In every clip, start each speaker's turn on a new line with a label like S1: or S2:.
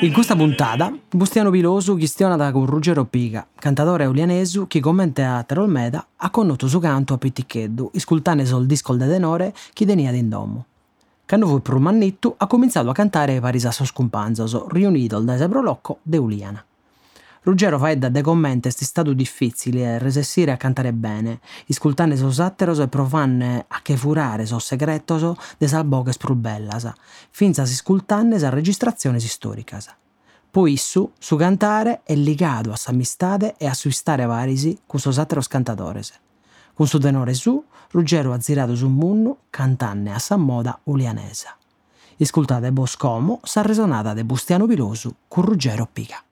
S1: In questa puntata, Bustiano Pilosu chistiona con Ruggero Pica, cantatore eulianesu che come in teatro Olmeda ha connoto su canto a Pitticheddu, iscultane sul disco de tenore che tenia d'indomo. Quando fu mannitto, ha cominciato a cantare sassos scumpanzos, riunito da Sebrolocco de Uliana. Ruggero fa edda de commenta sti stato difficile resessire a cantare bene, iscultane sos atteros e profanne a che furare sos segretos de sal bogues prus bellas, finza si iscultanne sa registrazione storicas. Poi issu, su cantare è ligato a s'amistade e a su stare varisi con sos atteros cantadores. Con su tenore su, Ruggero ha girato su munnu cantanne a sa moda ulianesa. Iscultate Boscomo, sa resonata de Bustiano Pilosu con Ruggero Pica.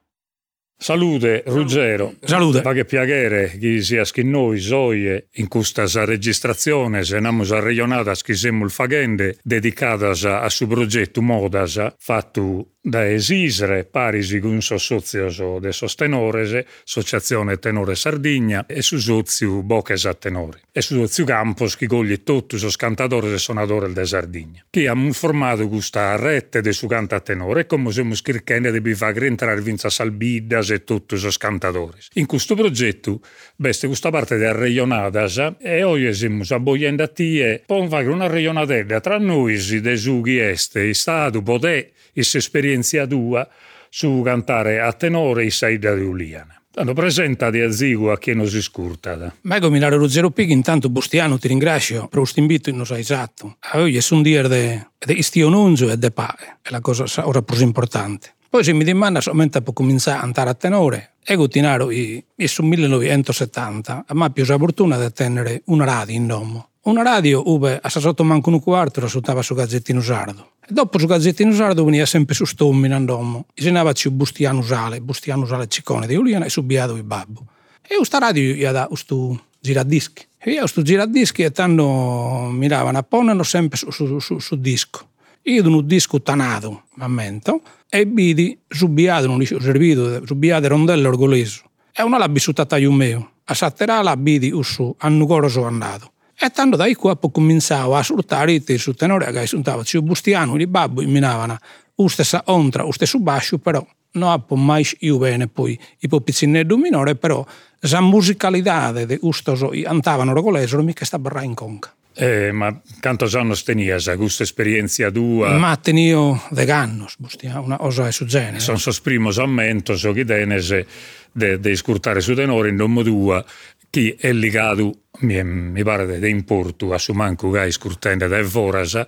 S2: Salute Ruggero.
S3: Salute.
S2: Ma che piacere che sia con noi, Zoie, in questa registrazione, se andiamo a regionata, che siamo il fagende, dedicata a suo progetto Modas, fatto da esisere parisi con suo sozio de sostenorese, Associazione Tenore Sardigna e su sozio Boches a Tenore. E su sozio Campos che coglie tutti i cantatori e suonatori de Sardigna. Che hanno formato questa rete de su canta a tenore e come siamo scrivendo di far entrare vinza salbidas e tutti i cantatori. In questo progetto, beste questa parte della regionadas e oggi siamo abboiendo a tie, poi fare una regionatella tra noi, de sughi este, stato, potere, esperienza tua su cantare a tenore i saida di Uliana. Tanto presenta di azigo a chi non si scurta.
S3: Ma Milare Ruggero Pighi, intanto Bustiano ti ringrazio per questo invito non sai esatto. Oggi è un dire di istionunzo e de pae, è la cosa ora più importante. Poi se mi dimanda solamente per cominciare a cantare a tenore, ego tinaro i, i su 1970, ma più la fortuna di tenere una radio in domo. Una radio dove a sotto manco un quarto risultava su Gazzettino Sardo. E dopo su Gazzettino Sardo veniva sempre su Stommi in domo. E se andava su Bustiano Usale, Bustiano Usale Ciccone di Uliana e subiado il babbo. E questa radio gli da questo giradischi. E io questo giradischi e tanto miravano, ponano sempre su, su, su, su disco. Io un disco tanato, ammento, e subiado, non dice servito, subiado rondelle orgoglioso. E una l'ha vissuta a mio. A Satterala vidi ussu anno coro so andato. E tanto da qua poi cominciavo a ascoltare su tenore che ascoltava su Bustiano, di babbo, e minavano la stessa ontra, lo stesso bascio, però non ho mai io bene poi i popizzinello minore, però la musicalità di questo andavano regolesero mica sta barra in conca.
S2: Eh, ma quanto anni tenias questa esperienza tua?
S3: Ma tenio de anni, una cosa su genere.
S2: Sono sos primos ammentos o chi tenes de, de scurtare su tenore in nome tua chi è legato mi, mi pare di importo a su manco che scurtende da Vorasa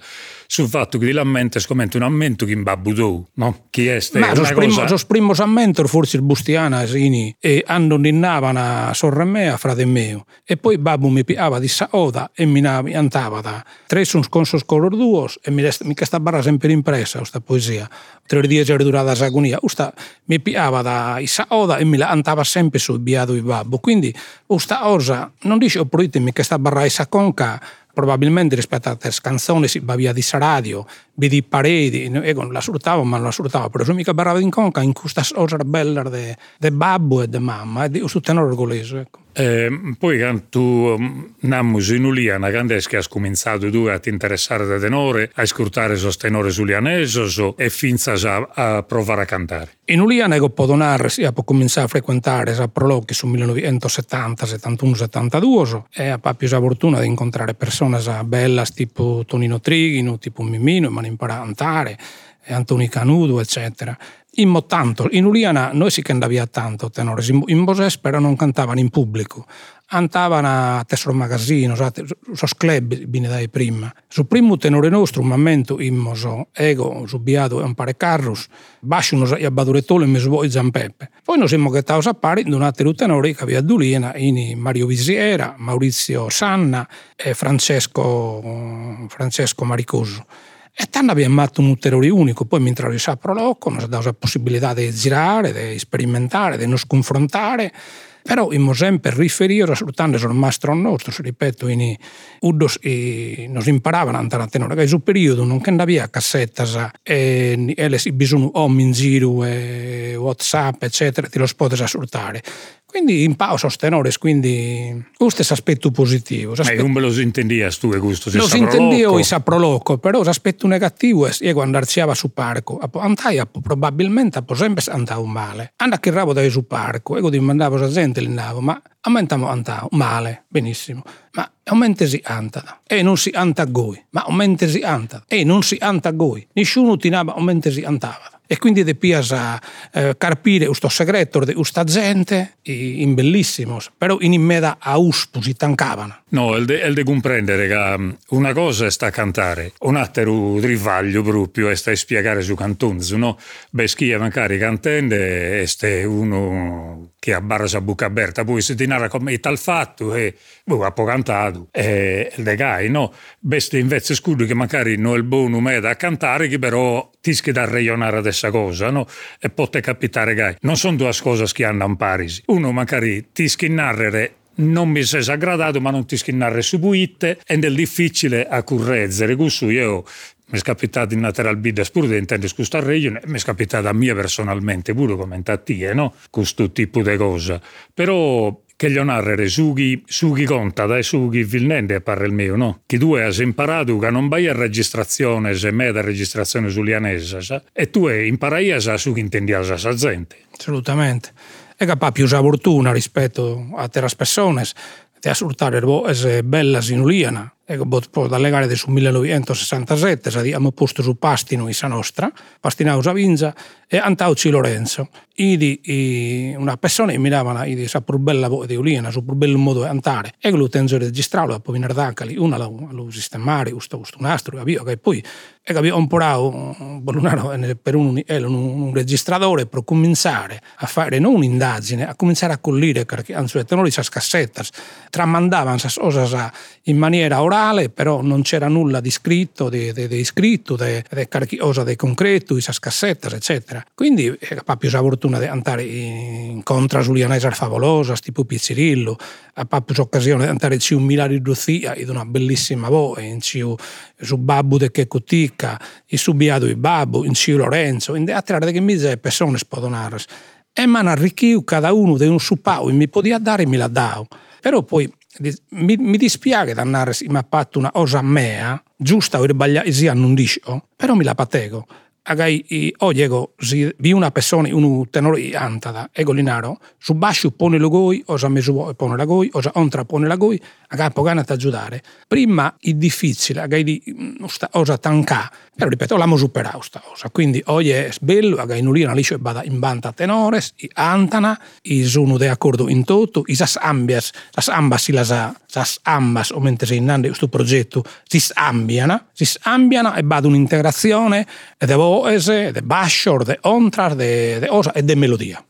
S2: sul fatto che l'ammento è come un ammento che in babudò, no? Chi è ste,
S3: Ma lo primo, cosa... primo ammento forse il Bustiana sini e hanno ninnavano a sorre mea, frate mio e poi babbo mi piava di saoda e mi antava da. Tre sono sconsos color duos e mi, resta, mi sta barra sempre impressa questa poesia. Tre dieci era durata la agonia usta mi piava da saoda e mi la antava sempre sul biado di babbo quindi questa cosa non dice ritmi che sta barra essa conca probabilmente rispetto a altre canzoni si di radio vidi pareti, io non la sfruttavo ma non la sfruttavo, però se mica barrava in conca in questa cosa bella di babbo e di mamma e di questo tenore orgoglioso. Ecco.
S2: Eh, poi quando tu namus in Uliana, quando è che hai cominciato tu a ti interessare da tenore, a scrutare sos tenore ulianesos e finza a, a provare a cantare?
S3: In Uliana io posso narrare, sia può cominciare a frequentare sa prologhi su 1970, 71, 72 e ho più la fortuna di incontrare persone belle tipo Tonino Trighino, tipo Mimino, ma impara a cantare, Antoni Canudo, eccetera. Immo tanto, in Uliana noi si cantava tanto tenore, in Bosès però non cantavano in pubblico, andavano a Tesoro Magazzino, su club, bene dai prima. Su primo tenore nostro, un momento immo so, ego, subiato un pare carros, bascio uno a Baduretolo e mi svoi Zampeppe. Poi noi siamo gettati a pari di un altro tenore che aveva Dulina, in Mario Visiera, Maurizio Sanna e Francesco, Francesco Maricoso. E tanto abbiamo fatto un ulteriore unico, poi mentre apre l'occhio, ci ha dato la possibilità di girare, di sperimentare, di non confrontare Però immo sempre riferire soltanto sul mastro nostro, ripeto, in uddos e nos imparavano a andare tenore. Che su periodo non che andavia cassettas e, e le bisogno o in giro e whatsapp eccetera ti lo potete ascoltare quindi in pausa tenores, quindi questo è l'aspetto positivo.
S2: Ma non me lo intendias tu, questo?
S3: Lo intendio i saproloco, però l'aspetto negativo è che quando arciava su parco, antai probabilmente a sempre andavo male. Anda che rabo da su parco, e quindi mandavo la gente l'indavo, ma aumentamo andavo male, benissimo. Ma aumentesi antada, e non si anta goi, ma aumentesi antada, e non si anta goi. Nessuno tinava aumentesi antava e quindi depias a eh, carpire questo segreto di questa gente in bellissimo, però in meda a uspu si tancavano.
S2: No, il de, de comprendere che mm, una cosa è sta cantare, un altro rivaglio proprio è sta spiegare su cantonzo, no? Beh, chi è magari cantende è uno che a barra sa buca aperta, poi si dinara come tal fatto e boh, ha cantato, e il de gai, no? Beste invece scudo che magari non è il buono me da cantare, che però ti da reionare adesso cosa, no? E pote capitare gai. Non sono due cose che hanno parisi. Uno magari ti narrere non mi sei aggradato, ma non ti schinnare su buitte ed è difficile a currezzere. Questo io mi è capitato in Natural Bidas pure di intendere questa regione, mi è capitato a me personalmente pure come a te, no? Questo tipo di cosa. Però che gli narrere sughi, sughi conta, dai sughi vilnende a parre il mio, no? Che tu hai imparato che non vai a registrazione, se me da registrazione sulianese, e tu hai imparato a su che intendiasi a gente.
S3: Assolutamente. E che più sa fortuna rispetto a terras persone, ti ascoltare le bella sinuliana, ecco, dalle gare del 1967 abbiamo posto su Pastino in sa nostra, Pastinau Savinza e Antauci Lorenzo. Idi, i, una persona mi dava idi, sa pur bella voce di Uliana, su pur bello modo di andare. E lo tengo a poi venire d'Ancali, una lo, sistemare, questo, nastro, capito? Che poi capito, un po' per un, un, un registratore per cominciare a fare non un'indagine, a cominciare a collire, perché anzi, tenori sa cassette, tramandavano sa cose in maniera orale, però non c'era nulla di scritto, di, di, di scritto, di, di di concreto, di sa cassette, eccetera. Quindi eh, ha più la fortuna di andare incontro a Giulianese favolosa, tipo Pizzirillo, ha più occasione di andare in un Milano di in una bellissima voce, in ciu, su Babbo de che cotica, in su Biado di Babbo, in ciu Lorenzo, in altre che mi persone spodonare. E mi hanno arricchito cada uno di un suppao e mi podia dare e mi la dao. Però poi mi, mi dispiace di andare in fatto una cosa mea, giusta o sbagliata, sia non dico, però mi la patego agai oggi ego si vi una persona un tenore antada ego linaro su bascio pone lo goi osa mesu pone la goi osa ontra pone la goi agai pogana ta giudare prima è difficile agai di mm, osa tanca però ripeto l'amo superato sta cosa. Quindi oggi è bello agai nulina liscio e bada in banda tenores i antana i sono de accordo in tutto i sas ambias sas ambas si las sas ambas o mentre sei innande questo progetto si ambiana si ambiana e bada un'integrazione ed è poese, de bashor, de ontrar, de, de osa e de melodia.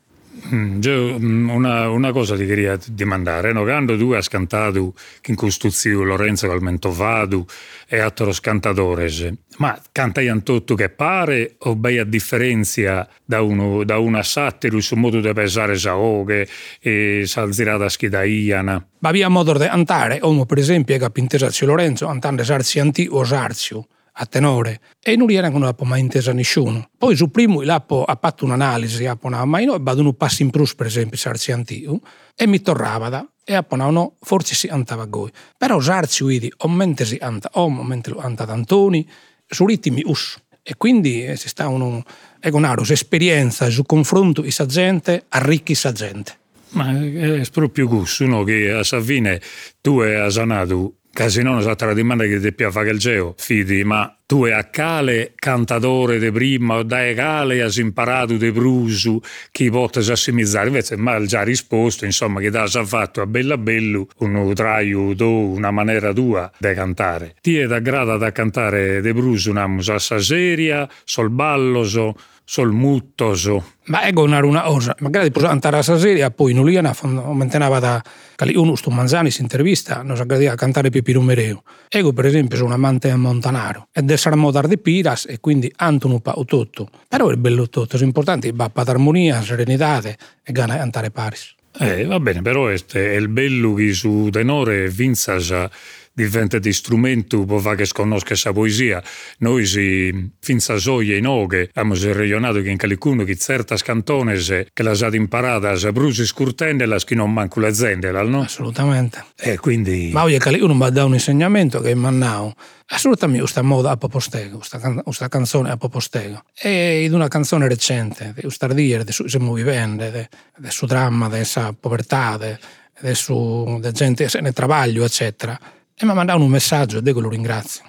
S2: Mm, una, una, cosa ti queria dimandare, no? quando tu hai cantato in Costruzione Lorenzo Calmentovadu e altri cantatori, ma cantai tutto che pare o bei a differenza da, uno, da una satira sul modo di pensare saoghe e salzirata schidaiana?
S3: Ma via modo di andare, come per esempio che Pintesazio Lorenzo, andando sarzi anti o sarzio, a tenore e non era non l'ho mai intesa nessuno. Poi su primo l'ho fatto un'analisi, ha ponato, ma io vado un passo in plus per esempio sarci antico e mi tornava da e ha ponato no, forse si andava a goi. Però sarci vidi o mente si anta o mentre lo anta Antoni su ritmi us. E quindi si sta uno ecco un'aro esperienza su confronto di sa gente arricchi sa gente.
S2: Ma è proprio gusto, no? che a Savine tu sanato Casi non esatta la domanda che ti fare il geo, fidi, ma tu è a cale cantatore di prima o da cale hai imparato di brusu che potes assimizzare, invece ma già risposto, insomma, che da ha fatto a bella bello un traio una maniera tua di cantare. Ti è da grada da cantare di brusu una musa seria, sol balloso, sol muttoso.
S3: Ma ecco una, una cosa, magari posso andare a seria, poi in Uliana manteneva da cali uno sto Manzani si intervista, non sa cantare Pipiru Mereu. Ego per esempio sono amante a Montanaro ed essere modar di Piras e quindi Antonu pa tutto. Però è bello tutto, è importante, va per armonia, serenità e gana andare Paris.
S2: Eh, va bene, però è il bello che su tenore vinza diventa di strumento per fare che sconosca questa poesia. Noi si, finza soia in oghe, abbiamo regionato che in qualcuno che certe cantone che la sa imparata a brusi scurtende la che non manco la zendela, no?
S3: Assolutamente.
S2: E quindi...
S3: Ma oggi uno mi ha dato un insegnamento che mannao assolutamente questa moda a Popostego, questa, canzone a Popostego. E in una canzone recente, di questa dire, di suo movimento, del suo dramma, della povertà, del suo gente nel travaglio, eccetera. E mi ha mandato un messaggio e dico lo ringrazio.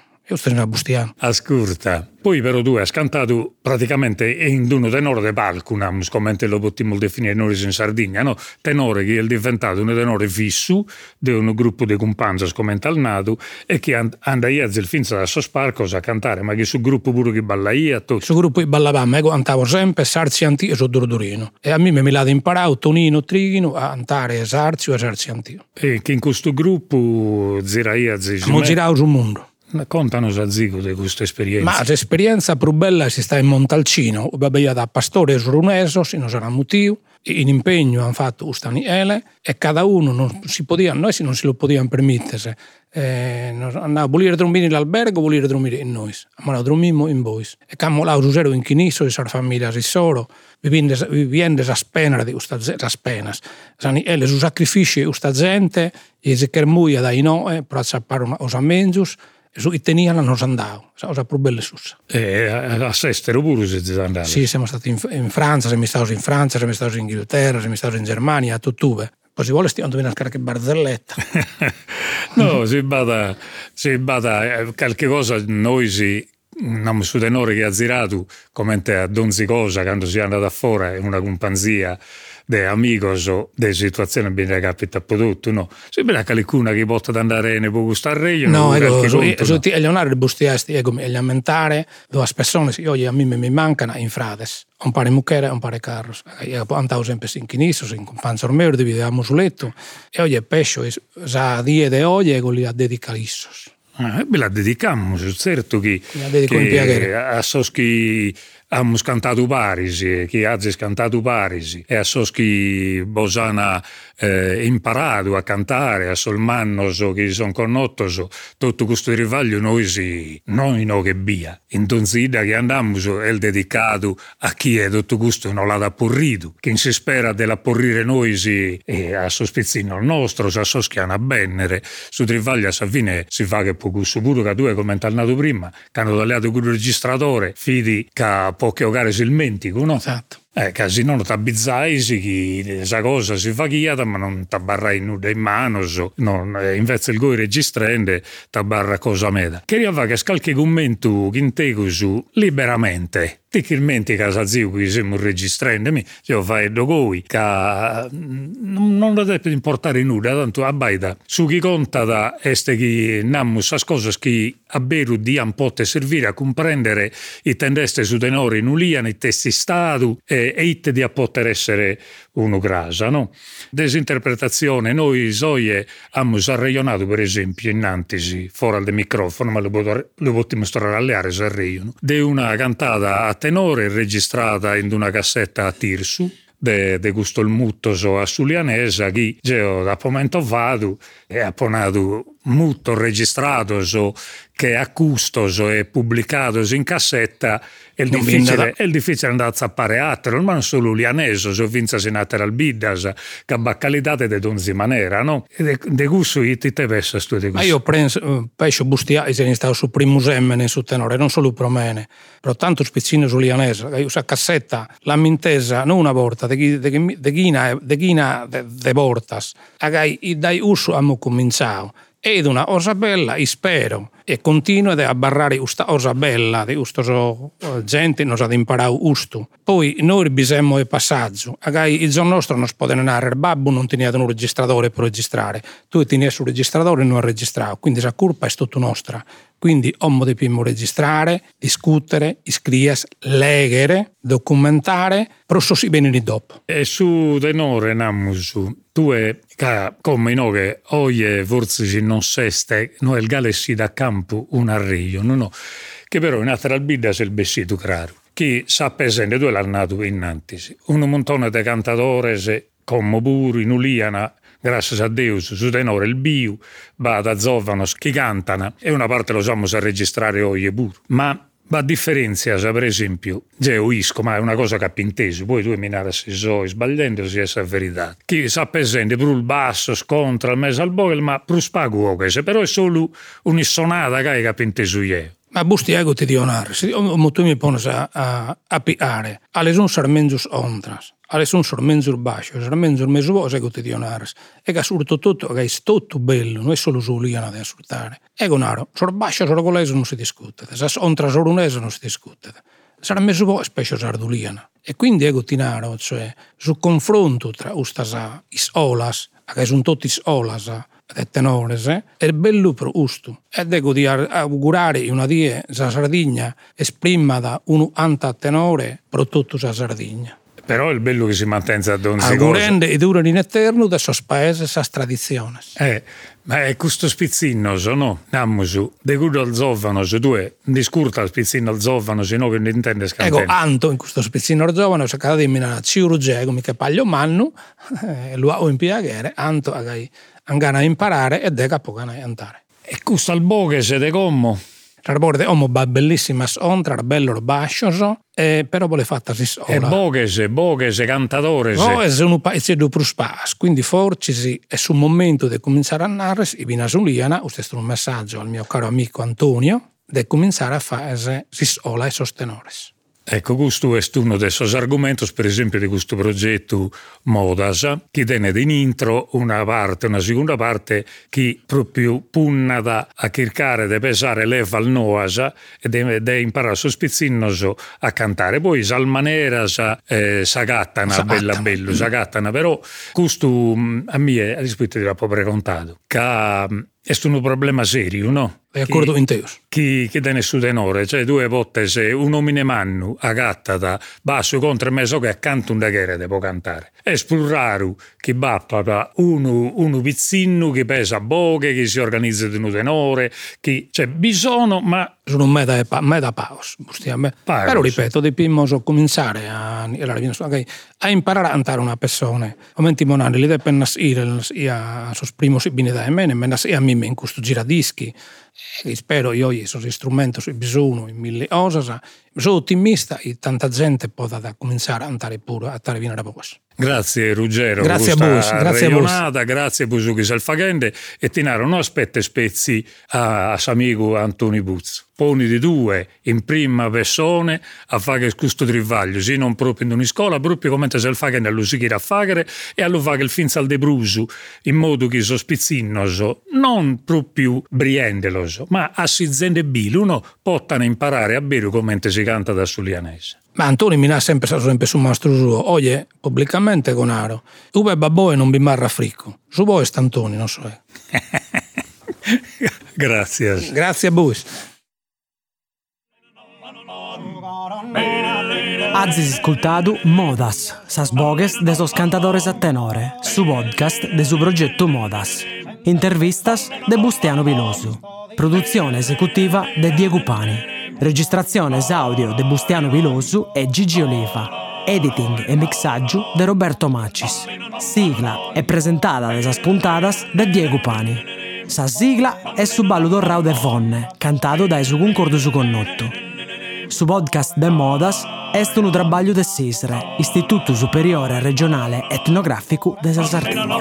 S3: In Abustiano.
S2: Ascolta, poi però tu hai cantato praticamente in uno tenore di palco, come lo potremmo definire noi in Sardegna, no? tenore che è diventato un tenore fisso di un gruppo di compagni come nato e che anda a il finza da sosparco a cantare, ma che sul gruppo pure che balla io.
S3: Sul gruppo che ballavamo, io cantavo sempre Sarzi Antio e Dordurino. E a me mi l'ha imparato Tonino Trighino a cantare Sarzi o Sarzi Antio.
S2: E che in questo gruppo ziraia ziraia.
S3: Abbiamo girato sul mondo.
S2: Contanos a Zico di questa esperienza.
S3: Ma l'esperienza più bella si sta in Montalcino, vabbè da pastore runeso, si non sarà motivo, in impegno hanno fatto Ustaniele e cada uno non si podia, noi non si lo potevamo permettere. Eh, andava a volere dormire l'albergo, volere dormire in noi. Ma dormimmo in voi. E cammo là usero in chinisso, e sar famiglia risoro, vivendo a spena di questa spena. Sani, e le su sacrifici questa gente, e se kermuia dai no, per acciappare os amengius, Su, i teniano non andavo, cosa più bella sussa.
S2: E a Sestero pure siete andati?
S3: Sì, siamo stati in, in Francia, siamo stati in Francia, siamo stati in Inghilterra, siamo stati in Germania, a tutt'ove. Poi si vuole stiamo a qualche barzelletta.
S2: no, si bada, si bada eh, qualche cosa noi si un sudenore che ha girato come a Donzi Cosa quando si è andato fuori in una companzia de amigos o de situazioni ben capita tutto, no? Se bene qualcuno che porta ad andare ne può gustare io,
S3: no, io, so, so? Leonardo Bustiasti, ecco, e lamentare due persone, io a me mi mancano in frades, un pare muchere un pare carros. Andavo sempre in chinisso, in panzo ormeo, dividevamo sul letto, e oggi è pesce, sa die de oggi, ecco li a dedicarissos.
S2: Ah, la dedicamos, certo que,
S3: la que
S2: a Soski Abbiamo cantato Parisi, chi ha cantato Parisi. E a Soschi Bosana eh, imparato a cantare, a Solmannos che sono connottos, tutto questo rivaglio noi si, noi no che bia. In Tonzida che andiamo è dedicato a chi è tutto questo non l'ha porrito, che si spera della porrire noi si, e a sospizzino il nostro, a Soschiana bennere, su Trivaglio a fine si fa che poco pure che tu hai commentato prima, che hanno tagliato il registratore, fidi che può che giocare sul mentico, no?
S3: Esatto.
S2: Eh, abbizzai, che questa cosa si fa chiata, ma non ti barrai nuda in mano, so, non, eh, invece il goi registrende ti barra cosa meda. Queria fare qualche commento che intego su liberamente. Tecilmente casa zio qui siamo registrando, io fai dogoi, che mm, non lo deve importare nulla, tanto a baita. Su chi conta da este che nammo sa cose che a beru di un po' servire a comprendere i tendeste su tenori in ulian, i testi stato e e it di a poter essere uno grasa. No? Desinterpretazione, noi soie abbiamo arreionato per esempio in Antisi, fuori del microfono, ma lo, potremmo mostrare alle aree arreiono, di una cantata a tenore registrata in una cassetta a Tirsu, de, de gusto il muttoso a Sulianesa, che io da momento vado e ha mutto registrato che accustoso e pubblicato in cassetta è difficile, è difficile andare a zappare altro, non solo lianeso, so vinza si nater al biddas, che baccalitate de donzi manera, no? E de gusto i ti te vessa stu de
S3: gusto. Ma io penso, eh, penso bustia, e se stato su primo semmene su tenore, non solo pro mene, però tanto spiccino su lianese, io sa cassetta, la mintesa, non una volta, de, de, de, ghina, de de, de vortas, agai, dai uso abbiamo cominciato ed una cosa bella, spero, e continua a barrare questa cosa bella di questa eh, gente non ad imparare questo. Poi noi bisogna il passaggio, magari il giorno nostro non si può andare babbo non tenete un registratore per registrare, tu tieni sul registratore e non registrato, quindi la colpa è tutta nostra. Quindi ommo dobbiamo registrare, discutere, iscrivere, leggere, documentare, bene di dopo.
S2: E su tenore namusu, tu è come noi che oggi forse non seste, noi il gale si da campo un arrivo, no, no, che però in altra albida è il vestito chiaro. Chi sa presente, tu l'ha nato in antisi, un montone di cantatori come pure in Uliana grazie a Deus, su tenore il biu, va da Zovanos che cantano e una parte lo siamo a registrare oggi pure. Ma a differenza, per esempio, Geo ma è una cosa che ha pinteso, poi tu mi se so sbagliando si è la verità. Chi sa presente per il basso, scontra, il mezzo al bogel, ma per spago, però è solo un'issonata che ha pinteso io.
S3: Ma busti ego ti dionare, se tu mi poni a, a, a piare, alle sono sarmenzus ontras, alle sono sarmenzur bascio, sarmenzur mesu vos ego ti dionares, e che surto tutto, che è tutto bello, non è solo suliana da ascoltare. Ego naro, sor bascio, sor golese non si discute, se ontras orunese non si discute. Sarà messo po' specie sarduliana. E quindi ego tinaro, cioè, su confronto tra ustas olas, che sono tutti is olas, de tenores, è bello per usto. Ed ecco di augurare una die la Sardegna esprimata un anta tenore per tutta la Sardegna.
S2: Però è bello che si mantenga ad ogni
S3: Augurende e dura in eterno da sos paesi, sas tradizioni.
S2: Eh, ma è questo spizzino, no? Namusu, de gudo al zovano, due, discurta il spizzino al zovano, se no che non intende scantare.
S3: Ecco, anto in questo spizzino al zovano, se cada di mina come che paglio mannu, eh, lo ha in piagere, anto agai angana a imparare e de capo a andare.
S2: E questo al boghe se de commo?
S3: Rarborde omo ba bellissimas ontra, bello bascio, e però vuole fatta si sola.
S2: E boghese, boghese, cantatore.
S3: No, è un paese di prospas, quindi forse è sul momento di cominciare a narrare, e viene suliana, questo è un messaggio al mio caro amico Antonio, di cominciare a fare si sola e sostenores.
S2: Ecco, questo è uno dei suoi argomenti, per esempio, di questo progetto Modas, che tiene in intro una parte, una seconda parte, che proprio punna da a cercare di pesare leva al noas e di imparare su spizzinoso a cantare. Poi salmaneras eh, sagattana, bella bello, sagattana, però questo mm, a me, a rispetto di proprio contato, che è un problema serio, no?
S3: È accordo in teus.
S2: Chi, chi tiene su tenore, cioè due volte se un uomine mannu agatta da basso contro me so che accanto un daghere può cantare. È più raro che bappa da uno, uno pizzino che pesa boghe, che si organizza di un tenore, c'è cioè, bisogno, ma
S3: sono un meta, meta paus. Però ripeto, dobbiamo cominciare a, a, imparare a cantare una persona. Momenti monani, li devono ir a sus primos bine da me, e a me in questo giradischi. E spero io sono strumenti su bisogno in mille cose. Sono ottimista e tanta gente può cominciare a cantare pure, a stare bene da voi.
S2: Grazie Ruggero,
S3: grazie a voi, grazie
S2: a voi. Grazie a Busuchi Salfagende e Tinaro non aspetta spezzi a, a Samigo Antoni Buzzo. Poni di due in prima persona a fare questo trivaglio, sì, non proprio in una scuola, proprio come se il fagende lo si chiede a fare e allo fa il finza al debrusu, in modo che so spizzinnoso, non proprio briendeloso, ma a si zende bilo, uno pottano imparare a bere come si canta da sulianese.
S3: Ma Antonio mi ha sempre stato sempre su mastro suo, oye, pubblicamente con Aro, ube babbo e non bimarra fricco. Su voi è Antonio, non so.
S2: Grazie.
S3: Grazie a voi.
S1: Hazis ascoltado Modas, sas bogues de sos cantadores a tenore, su podcast de su progetto Modas. Intervistas de Bustiano Viloso. Produzione esecutiva de Diego Pani. Registrazione audio de Bustiano Vilosu e Gigi Oliva. Editing e mixaggio de Roberto Macis. Sigla è presentata da spuntadas da Diego Pani. Sa sigla è su ballo d'orrao de Fonne, cantato da su concordo su connotto. Su podcast de Modas è un trabalho de SISRE, Istituto Superiore Regionale Etnografico de Sardegna.